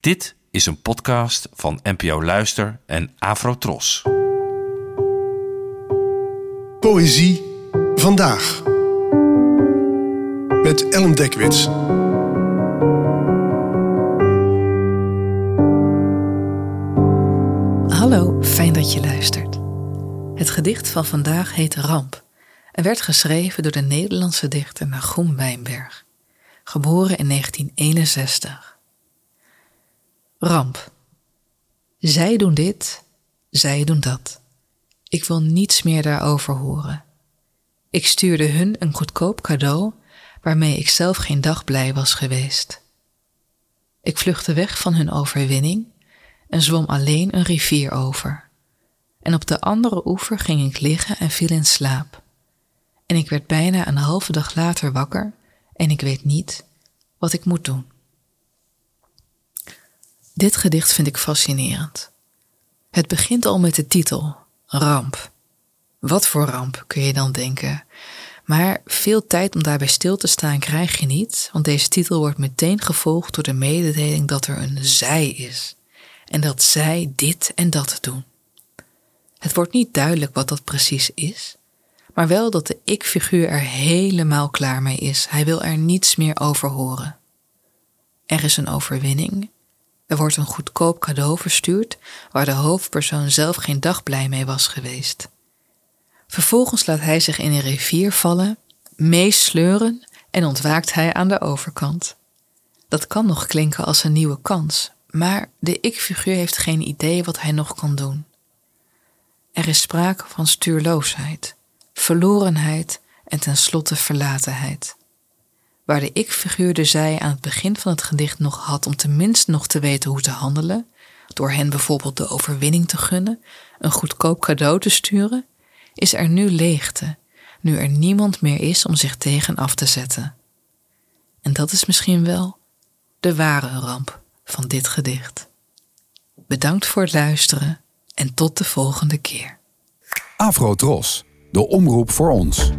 Dit is een podcast van NPO Luister en Afrotros. Poëzie vandaag. Met Ellen Dekwits. Hallo, fijn dat je luistert. Het gedicht van vandaag heet Ramp en werd geschreven door de Nederlandse dichter Nagum Wijnberg, geboren in 1961. Ramp. Zij doen dit, zij doen dat. Ik wil niets meer daarover horen. Ik stuurde hun een goedkoop cadeau waarmee ik zelf geen dag blij was geweest. Ik vluchtte weg van hun overwinning en zwom alleen een rivier over. En op de andere oever ging ik liggen en viel in slaap. En ik werd bijna een halve dag later wakker en ik weet niet wat ik moet doen. Dit gedicht vind ik fascinerend. Het begint al met de titel Ramp. Wat voor ramp kun je dan denken? Maar veel tijd om daarbij stil te staan krijg je niet, want deze titel wordt meteen gevolgd door de mededeling dat er een zij is en dat zij dit en dat doen. Het wordt niet duidelijk wat dat precies is, maar wel dat de ik-figuur er helemaal klaar mee is. Hij wil er niets meer over horen. Er is een overwinning. Er wordt een goedkoop cadeau verstuurd waar de hoofdpersoon zelf geen dag blij mee was geweest. Vervolgens laat hij zich in een rivier vallen, meesleuren en ontwaakt hij aan de overkant. Dat kan nog klinken als een nieuwe kans, maar de ik-figuur heeft geen idee wat hij nog kan doen. Er is sprake van stuurloosheid, verlorenheid en tenslotte verlatenheid. Waar de ik-figuur de zij aan het begin van het gedicht nog had om tenminste nog te weten hoe te handelen, door hen bijvoorbeeld de overwinning te gunnen, een goedkoop cadeau te sturen, is er nu leegte, nu er niemand meer is om zich tegen af te zetten. En dat is misschien wel de ware ramp van dit gedicht. Bedankt voor het luisteren en tot de volgende keer. Afro Tros, de omroep voor ons.